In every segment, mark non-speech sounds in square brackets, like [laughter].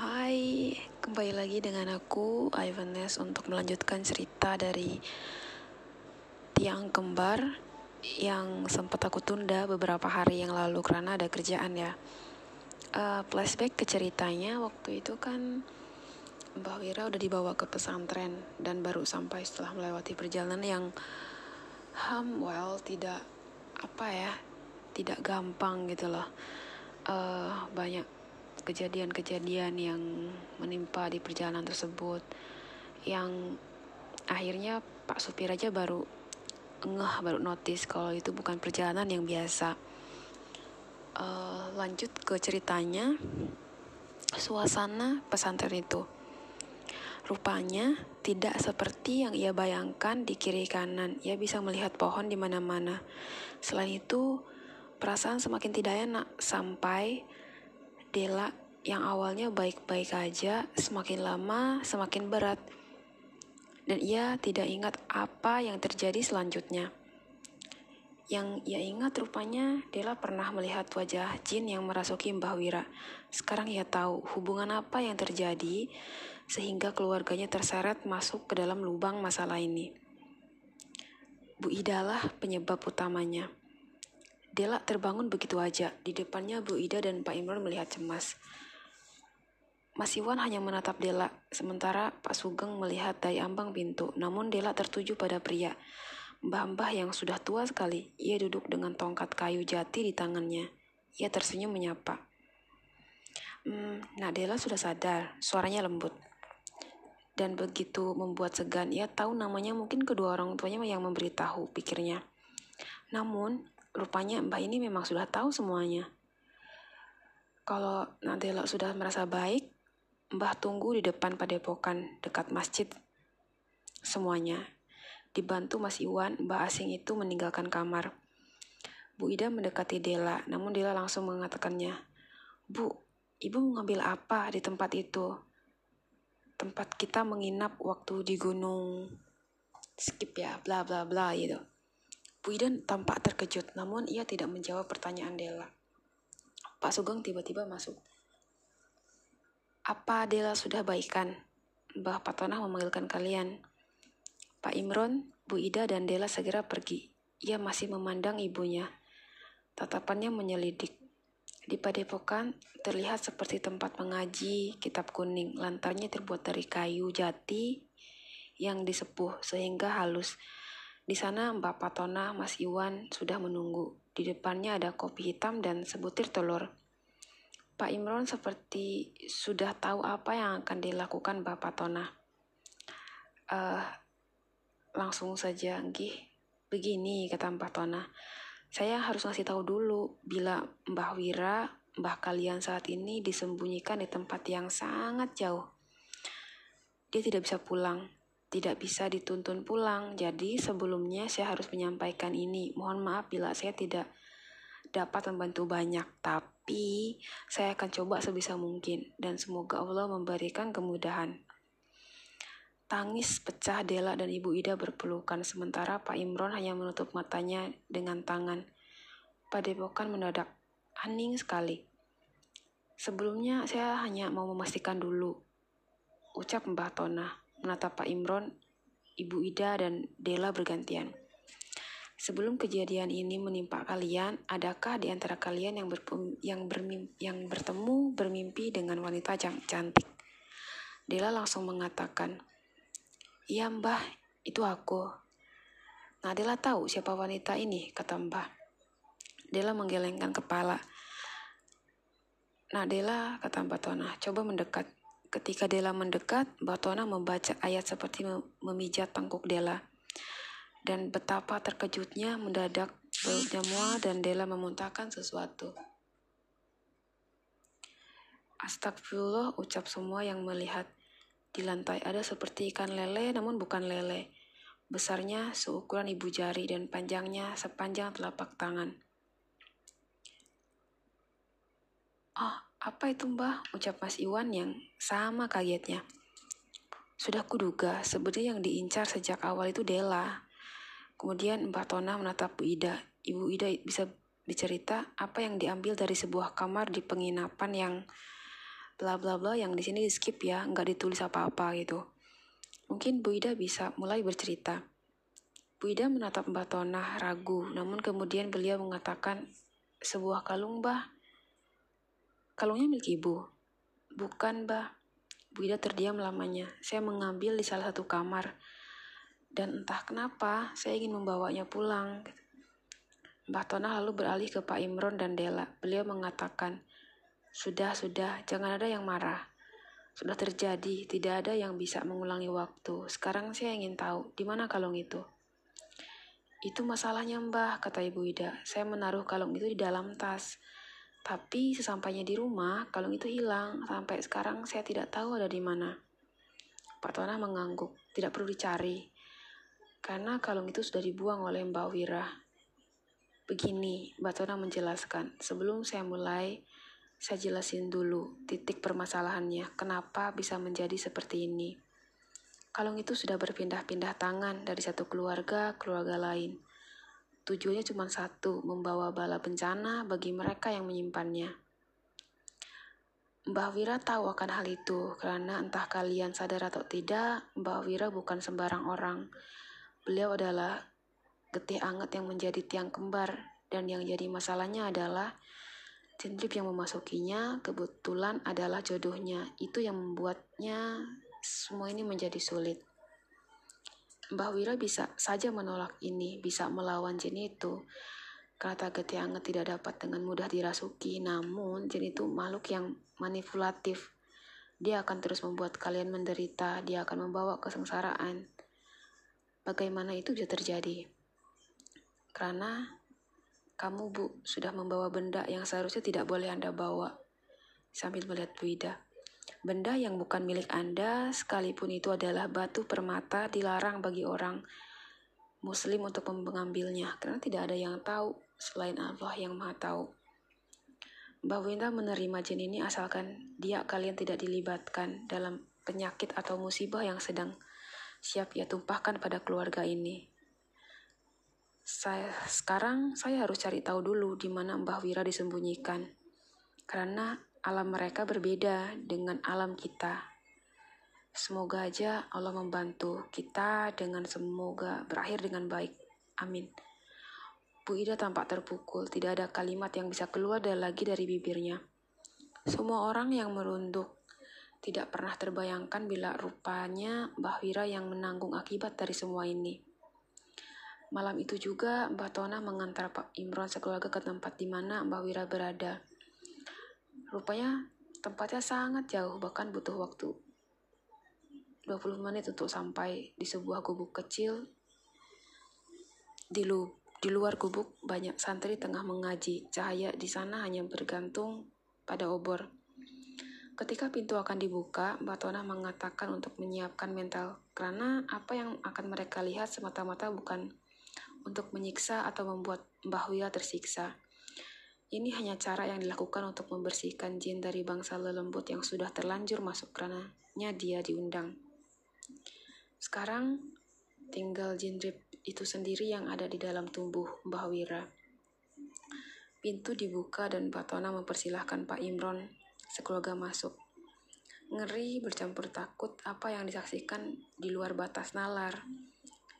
Hai, kembali lagi dengan aku, Ivanes, untuk melanjutkan cerita dari tiang kembar yang sempat aku tunda beberapa hari yang lalu karena ada kerjaan ya. Uh, flashback ke ceritanya, waktu itu kan Mbah Wira udah dibawa ke pesantren dan baru sampai setelah melewati perjalanan yang ham, well, tidak apa ya, tidak gampang gitu loh. Uh, banyak kejadian-kejadian yang menimpa di perjalanan tersebut yang akhirnya Pak supir aja baru ngeh baru notice kalau itu bukan perjalanan yang biasa. Uh, lanjut ke ceritanya. Suasana pesantren itu rupanya tidak seperti yang ia bayangkan di kiri kanan. Ia bisa melihat pohon di mana-mana. Selain itu perasaan semakin tidak enak sampai Dela yang awalnya baik-baik aja semakin lama semakin berat. Dan ia tidak ingat apa yang terjadi selanjutnya. Yang ia ingat rupanya Dela pernah melihat wajah jin yang merasuki Mbah Wira. Sekarang ia tahu hubungan apa yang terjadi sehingga keluarganya terseret masuk ke dalam lubang masalah ini. Bu Ida lah penyebab utamanya. Dela terbangun begitu aja. Di depannya Bu Ida dan Pak Imron melihat cemas. Mas Iwan hanya menatap Dela, sementara Pak Sugeng melihat dari ambang pintu. Namun Dela tertuju pada pria. Mbah-mbah yang sudah tua sekali. Ia duduk dengan tongkat kayu jati di tangannya. Ia tersenyum menyapa. Hmm, nah Dela sudah sadar, suaranya lembut. Dan begitu membuat segan, ia tahu namanya mungkin kedua orang tuanya yang memberitahu, pikirnya. Namun, Rupanya Mbak ini memang sudah tahu semuanya. Kalau Nadela sudah merasa baik, Mbah tunggu di depan padepokan dekat masjid. Semuanya. Dibantu Mas Iwan, Mbah asing itu meninggalkan kamar. Bu Ida mendekati Dela, namun Dela langsung mengatakannya, Bu, Ibu mengambil apa di tempat itu? Tempat kita menginap waktu di gunung skip ya, bla bla bla gitu. Bu Iden tampak terkejut, namun ia tidak menjawab pertanyaan Dela. Pak Sugeng tiba-tiba masuk. Apa Dela sudah baikan? Mbah Patonah memanggilkan kalian. Pak Imron, Bu Ida, dan Dela segera pergi. Ia masih memandang ibunya. Tatapannya menyelidik. Di padepokan terlihat seperti tempat mengaji kitab kuning. Lantarnya terbuat dari kayu jati yang disepuh sehingga halus di sana Mbak Patona, Mas Iwan sudah menunggu. Di depannya ada kopi hitam dan sebutir telur. Pak Imron seperti sudah tahu apa yang akan dilakukan Mbak Patona. Uh, langsung saja, Gih. Begini, kata Mbak Tona. Saya harus ngasih tahu dulu bila Mbah Wira, Mbah kalian saat ini disembunyikan di tempat yang sangat jauh. Dia tidak bisa pulang tidak bisa dituntun pulang. Jadi sebelumnya saya harus menyampaikan ini. Mohon maaf bila saya tidak dapat membantu banyak, tapi saya akan coba sebisa mungkin dan semoga Allah memberikan kemudahan. Tangis pecah Dela dan Ibu Ida berpelukan sementara Pak Imron hanya menutup matanya dengan tangan. Padepokan mendadak hening sekali. Sebelumnya saya hanya mau memastikan dulu, ucap Mbah Tona menatap Pak Imron, Ibu Ida, dan Dela bergantian. Sebelum kejadian ini menimpa kalian, adakah di antara kalian yang, berpem, yang, bermim, yang bertemu bermimpi dengan wanita cantik? Dela langsung mengatakan, Iya mbah, itu aku. Nah Dela tahu siapa wanita ini, kata mbah. Dela menggelengkan kepala. Nah Dela, kata Mbak Tona, coba mendekat. Ketika Dela mendekat, Batona membaca ayat seperti memijat tangkuk Dela. Dan betapa terkejutnya mendadak belutnya mual dan Dela memuntahkan sesuatu. Astagfirullah ucap semua yang melihat. Di lantai ada seperti ikan lele namun bukan lele. Besarnya seukuran ibu jari dan panjangnya sepanjang telapak tangan. Ah, apa itu mbah? Ucap Mas Iwan yang sama kagetnya. Sudah kuduga, sebenarnya yang diincar sejak awal itu Dela. Kemudian Mbak Tona menatap Bu Ida. Ibu Ida bisa dicerita apa yang diambil dari sebuah kamar di penginapan yang bla bla bla yang di sini di skip ya, nggak ditulis apa-apa gitu. Mungkin Bu Ida bisa mulai bercerita. Bu Ida menatap Mbak Tonah ragu, namun kemudian beliau mengatakan, sebuah kalung, Mbah. Kalungnya milik Ibu. Bukan, Mbah. Bu Ida terdiam lamanya. Saya mengambil di salah satu kamar. Dan entah kenapa, saya ingin membawanya pulang. Mbah Tonah lalu beralih ke Pak Imron dan Dela. Beliau mengatakan, sudah, sudah, jangan ada yang marah. Sudah terjadi, tidak ada yang bisa mengulangi waktu. Sekarang saya ingin tahu, di mana kalung itu? Itu masalahnya mbah, kata Ibu Ida. Saya menaruh kalung itu di dalam tas. Tapi sesampainya di rumah, kalung itu hilang. Sampai sekarang saya tidak tahu ada di mana. Pak Tonah mengangguk, tidak perlu dicari. Karena kalung itu sudah dibuang oleh Mbak Wira. Begini, Mbak Tona menjelaskan. Sebelum saya mulai, saya jelasin dulu titik permasalahannya, kenapa bisa menjadi seperti ini. Kalung itu sudah berpindah-pindah tangan dari satu keluarga ke keluarga lain. Tujuannya cuma satu, membawa bala bencana bagi mereka yang menyimpannya. Mbah Wira tahu akan hal itu, karena entah kalian sadar atau tidak, Mbah Wira bukan sembarang orang. Beliau adalah getih anget yang menjadi tiang kembar, dan yang jadi masalahnya adalah Jendrip yang memasukinya kebetulan adalah jodohnya. Itu yang membuatnya semua ini menjadi sulit. Mbah Wira bisa saja menolak ini, bisa melawan jin itu. Kata Getianget tidak dapat dengan mudah dirasuki, namun jin itu makhluk yang manipulatif. Dia akan terus membuat kalian menderita, dia akan membawa kesengsaraan. Bagaimana itu bisa terjadi? Karena kamu, Bu, sudah membawa benda yang seharusnya tidak boleh Anda bawa. Sambil melihat Bu Ida. Benda yang bukan milik Anda, sekalipun itu adalah batu permata, dilarang bagi orang Muslim untuk mengambilnya, karena tidak ada yang tahu selain Allah yang Maha Tahu. Mbak Winda menerima jin ini asalkan dia kalian tidak dilibatkan dalam penyakit atau musibah yang sedang siap ia tumpahkan pada keluarga ini saya sekarang saya harus cari tahu dulu di mana Mbah Wira disembunyikan. Karena alam mereka berbeda dengan alam kita. Semoga aja Allah membantu kita dengan semoga berakhir dengan baik. Amin. Bu Ida tampak terpukul, tidak ada kalimat yang bisa keluar dari lagi dari bibirnya. Semua orang yang merunduk tidak pernah terbayangkan bila rupanya Mbah Wira yang menanggung akibat dari semua ini. Malam itu juga Mbah Tona mengantar Pak Imron sekeluarga ke tempat di mana Mbah Wira berada. Rupanya tempatnya sangat jauh, bahkan butuh waktu 20 menit untuk sampai di sebuah gubuk kecil. Di, lu, di luar gubuk banyak santri tengah mengaji. Cahaya di sana hanya bergantung pada obor. Ketika pintu akan dibuka, Mbak Tona mengatakan untuk menyiapkan mental, karena apa yang akan mereka lihat semata-mata bukan untuk menyiksa atau membuat Mbah Wira tersiksa. Ini hanya cara yang dilakukan untuk membersihkan jin dari bangsa lelembut yang sudah terlanjur masuk karenanya dia diundang. Sekarang tinggal jin rip itu sendiri yang ada di dalam tubuh Mbah Wira. Pintu dibuka dan Batona mempersilahkan Pak Imron sekeluarga masuk. Ngeri bercampur takut apa yang disaksikan di luar batas nalar.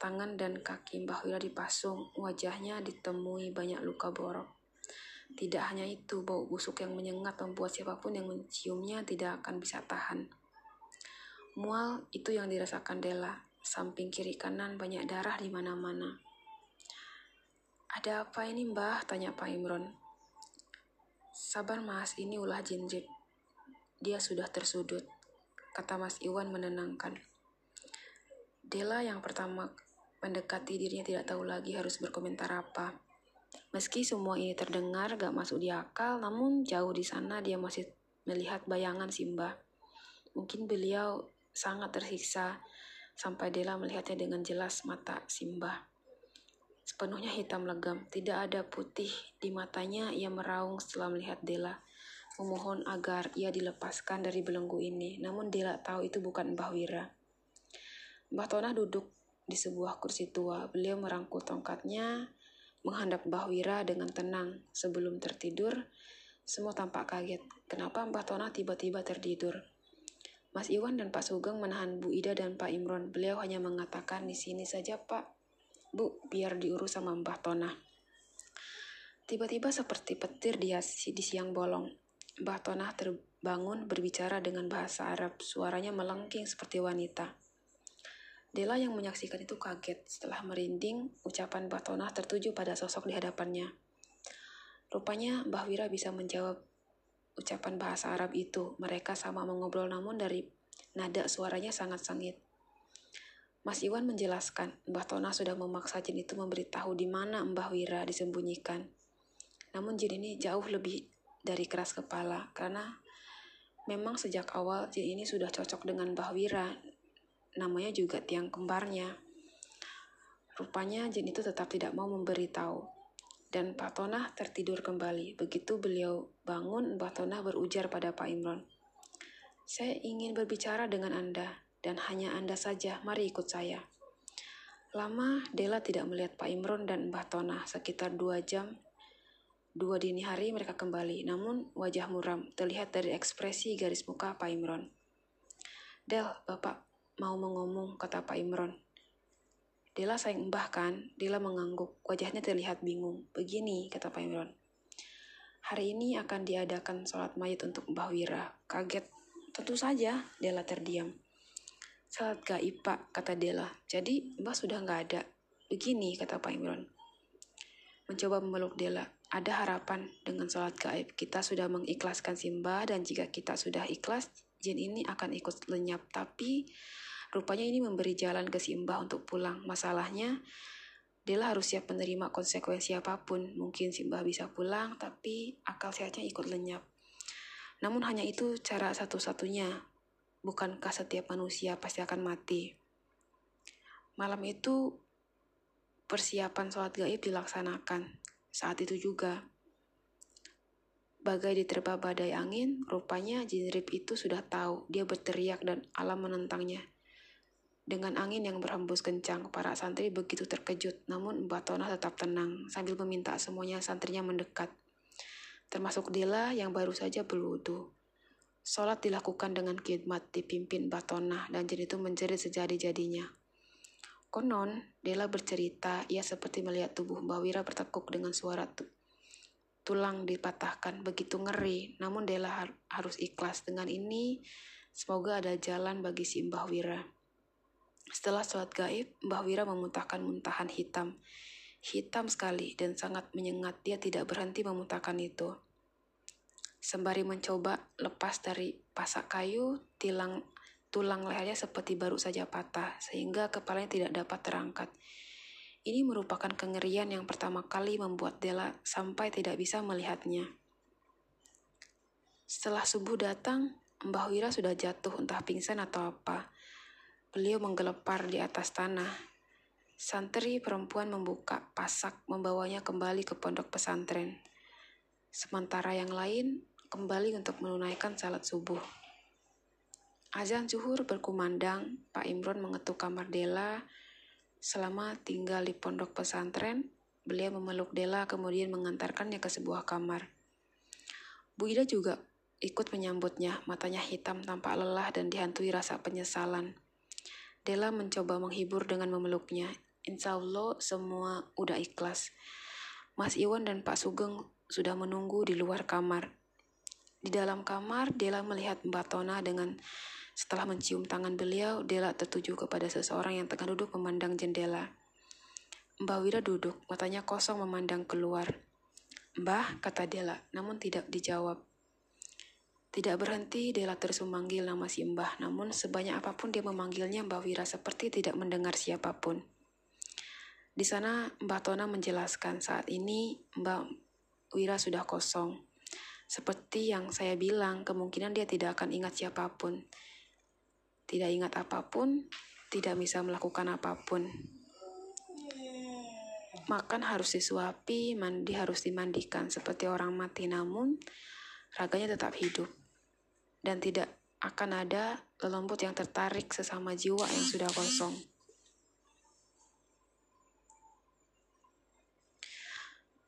Tangan dan kaki Mbah Wira dipasung, wajahnya ditemui banyak luka borok. Tidak hanya itu, bau busuk yang menyengat membuat siapa pun yang menciumnya tidak akan bisa tahan. Mual itu yang dirasakan Dela. Samping kiri kanan banyak darah di mana-mana. Ada apa ini mbah? Tanya Pak Imron. Sabar mas, ini ulah jinjit. Dia sudah tersudut, kata Mas Iwan menenangkan. Dela yang pertama mendekati dirinya tidak tahu lagi harus berkomentar apa. Meski semua ini terdengar gak masuk di akal, namun jauh di sana dia masih melihat bayangan Simba. Mungkin beliau sangat tersiksa sampai Dela melihatnya dengan jelas mata Simba. Sepenuhnya hitam legam, tidak ada putih di matanya. Ia meraung setelah melihat Dela, memohon agar ia dilepaskan dari belenggu ini. Namun Dela tahu itu bukan Mbah Wira. Mbah Tona duduk di sebuah kursi tua, beliau merangkul tongkatnya, menghadap Mbah Wira dengan tenang. Sebelum tertidur, Semua tampak kaget. Kenapa Mbah Tonah tiba-tiba tertidur? Mas Iwan dan Pak Sugeng menahan Bu Ida dan Pak Imron. Beliau hanya mengatakan di sini saja Pak. Bu, biar diurus sama Mbah Tonah. Tiba-tiba seperti petir di, di siang bolong. Mbah Tonah terbangun berbicara dengan bahasa Arab. Suaranya melengking seperti wanita. Dela yang menyaksikan itu kaget setelah merinding ucapan Mbah Tonah tertuju pada sosok di hadapannya. Rupanya Mbah Wira bisa menjawab ucapan bahasa Arab itu. Mereka sama mengobrol namun dari nada suaranya sangat sengit. Mas Iwan menjelaskan, Mbah Tona sudah memaksa jin itu memberitahu di mana Mbah Wira disembunyikan. Namun jin ini jauh lebih dari keras kepala karena memang sejak awal jin ini sudah cocok dengan Mbah Wira. Namanya juga tiang kembarnya. Rupanya jin itu tetap tidak mau memberitahu dan Pak Tonah tertidur kembali. Begitu beliau bangun, Pak Tonah berujar pada Pak Imron, Saya ingin berbicara dengan Anda, dan hanya Anda saja, mari ikut saya. Lama, Dela tidak melihat Pak Imron dan Mbah Tonah. Sekitar dua jam, dua dini hari mereka kembali. Namun, wajah muram terlihat dari ekspresi garis muka Pak Imron. Del, Bapak mau mengomong, kata Pak Imron. Dela sayang mbah kan? Dela mengangguk, wajahnya terlihat bingung. Begini, kata Pak Imron. Hari ini akan diadakan sholat mayat untuk Mbah Wira. Kaget. Tentu saja, Dela terdiam. Salat gaib, Pak, kata Dela. Jadi, Mbah sudah nggak ada. Begini, kata Pak Imron. Mencoba memeluk Dela. Ada harapan dengan sholat gaib. Kita sudah mengikhlaskan Simba dan jika kita sudah ikhlas, jin ini akan ikut lenyap. Tapi Rupanya ini memberi jalan ke Simbah untuk pulang. Masalahnya, Dela harus siap menerima konsekuensi apa pun. Mungkin Simbah bisa pulang, tapi akal sehatnya ikut lenyap. Namun hanya itu cara satu-satunya. Bukankah setiap manusia pasti akan mati? Malam itu, persiapan sholat gaib dilaksanakan. Saat itu juga, Bagai diterpa badai angin, rupanya jin rip itu sudah tahu. Dia berteriak dan alam menentangnya. Dengan angin yang berhembus kencang, para santri begitu terkejut, namun Mbak Tona tetap tenang sambil meminta semuanya santrinya mendekat. Termasuk Dela yang baru saja berwudu. Sholat dilakukan dengan khidmat dipimpin Mbak Tona dan jin itu menjerit sejadi-jadinya. Konon, Dela bercerita ia seperti melihat tubuh Mbak Wira bertekuk dengan suara tulang dipatahkan begitu ngeri. Namun Dela har harus ikhlas dengan ini. Semoga ada jalan bagi si Mbah Wira. Setelah sholat gaib, Mbah Wira memuntahkan muntahan hitam. Hitam sekali dan sangat menyengat. Dia tidak berhenti memuntahkan itu. Sembari mencoba lepas dari pasak kayu, tilang tulang lehernya seperti baru saja patah, sehingga kepalanya tidak dapat terangkat. Ini merupakan kengerian yang pertama kali membuat Dela sampai tidak bisa melihatnya. Setelah subuh datang, Mbah Wira sudah jatuh entah pingsan atau apa. Beliau menggelepar di atas tanah. Santri perempuan membuka pasak membawanya kembali ke pondok pesantren. Sementara yang lain kembali untuk menunaikan salat subuh. Azan zuhur berkumandang, Pak Imron mengetuk kamar Dela. Selama tinggal di pondok pesantren, beliau memeluk Dela kemudian mengantarkannya ke sebuah kamar. Bu Ida juga ikut menyambutnya, matanya hitam tampak lelah dan dihantui rasa penyesalan. Dela mencoba menghibur dengan memeluknya. Insya Allah semua udah ikhlas. Mas Iwan dan Pak Sugeng sudah menunggu di luar kamar. Di dalam kamar, Dela melihat Mbak Tona dengan setelah mencium tangan beliau, Dela tertuju kepada seseorang yang tengah duduk memandang jendela. Mbak Wira duduk, matanya kosong memandang keluar. Mbah, kata Dela, namun tidak dijawab. Tidak berhenti, Dela terus memanggil nama si Mbah, namun sebanyak apa pun dia memanggilnya Mbah Wira seperti tidak mendengar siapa pun. Di sana Mbah Tona menjelaskan saat ini Mbah Wira sudah kosong. Seperti yang saya bilang, kemungkinan dia tidak akan ingat siapa pun. Tidak ingat apa pun, tidak bisa melakukan apa pun. Makan harus disuapi, mandi harus dimandikan seperti orang mati namun raganya tetap hidup dan tidak akan ada lelembut yang tertarik sesama jiwa yang sudah kosong.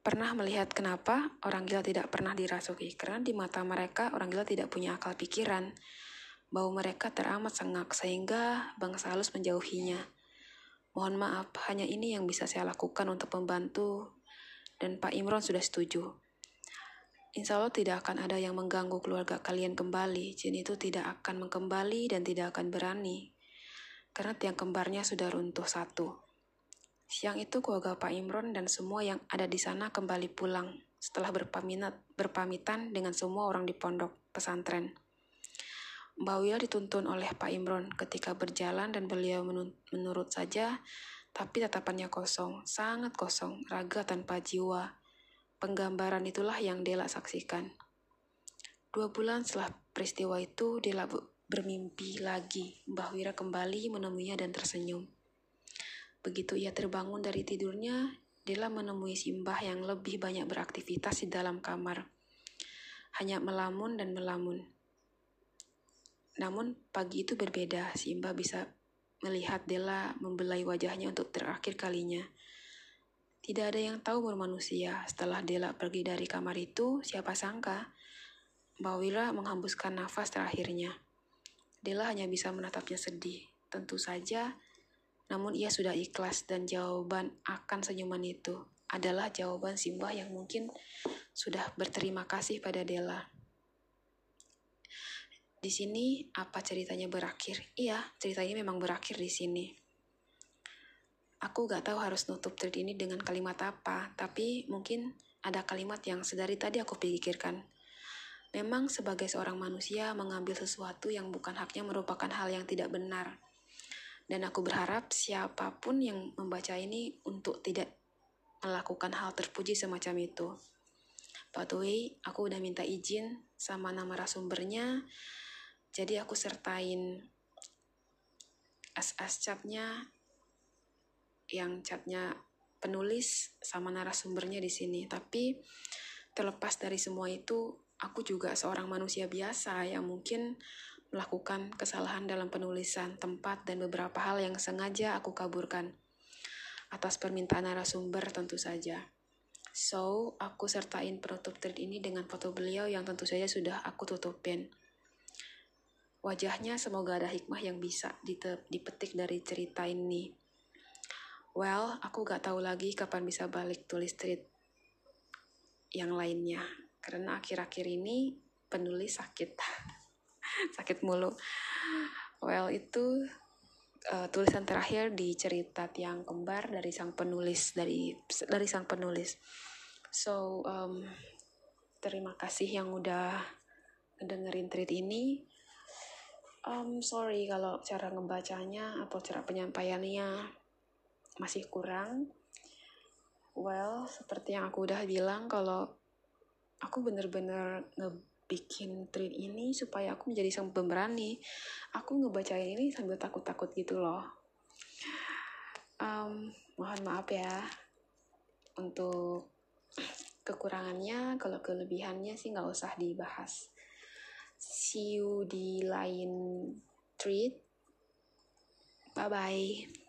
Pernah melihat kenapa orang gila tidak pernah dirasuki? Karena di mata mereka orang gila tidak punya akal pikiran. Bau mereka teramat sengak sehingga bangsa halus menjauhinya. Mohon maaf, hanya ini yang bisa saya lakukan untuk membantu dan Pak Imron sudah setuju. Insya Allah tidak akan ada yang mengganggu keluarga kalian kembali. Jin itu tidak akan mengembali dan tidak akan berani. Karena tiang kembarnya sudah runtuh satu. Siang itu keluarga Pak Imron dan semua yang ada di sana kembali pulang setelah berpaminat, berpamitan dengan semua orang di pondok pesantren. Mbak Wila dituntun oleh Pak Imron ketika berjalan dan beliau menurut saja, tapi tatapannya kosong, sangat kosong, raga tanpa jiwa, Penggambaran itulah yang Dela saksikan. Dua bulan setelah peristiwa itu, Dela bermimpi lagi. Mbah Wira kembali menemuinya dan tersenyum. Begitu ia terbangun dari tidurnya, Dela menemui Simbah yang lebih banyak beraktivitas di dalam kamar. Hanya melamun dan melamun. Namun pagi itu berbeda, Simbah bisa melihat Dela membelai wajahnya untuk terakhir kalinya. Tidak ada yang tahu umur manusia. Setelah Dela pergi dari kamar itu, siapa sangka Mbak menghembuskan nafas terakhirnya. Dela hanya bisa menatapnya sedih. Tentu saja, namun ia sudah ikhlas dan jawaban akan senyuman itu adalah jawaban Simbah yang mungkin sudah berterima kasih pada Dela. Di sini apa ceritanya berakhir? Iya, ceritanya memang berakhir di sini. Aku gak tahu harus nutup thread ini dengan kalimat apa, tapi mungkin ada kalimat yang sedari tadi aku pikirkan. Memang sebagai seorang manusia mengambil sesuatu yang bukan haknya merupakan hal yang tidak benar. Dan aku berharap siapa pun yang membaca ini untuk tidak melakukan hal terpuji semacam itu. By the way, aku udah minta izin sama nama rasumbernya, jadi aku sertain as-as capnya yang catnya penulis sama narasumbernya di sini. Tapi terlepas dari semua itu, aku juga seorang manusia biasa yang mungkin melakukan kesalahan dalam penulisan tempat dan beberapa hal yang sengaja aku kaburkan. Atas permintaan narasumber tentu saja. So, aku sertain penutup thread ini dengan foto beliau yang tentu saja sudah aku tutupin. Wajahnya semoga ada hikmah yang bisa dipetik dari cerita ini. Well, aku gak tahu lagi kapan bisa balik tulis tweet yang lainnya. Karena akhir-akhir ini penulis sakit. [laughs] [laughs] sakit mulu. Well, itu uh, tulisan terakhir di cerita tiang kembar dari sang penulis dari dari sang penulis. So, um, terima kasih yang udah dengerin tweet ini. Um, sorry kalau cara ngebacanya atau cara penyampaiannya masih kurang well seperti yang aku udah bilang kalau aku bener-bener ngebikin tweet ini supaya aku menjadi sang pemberani. Aku ngebacain ini sambil takut-takut gitu loh. Um, mohon maaf ya untuk kekurangannya. Kalau kelebihannya sih nggak usah dibahas. See you di lain tweet bye bye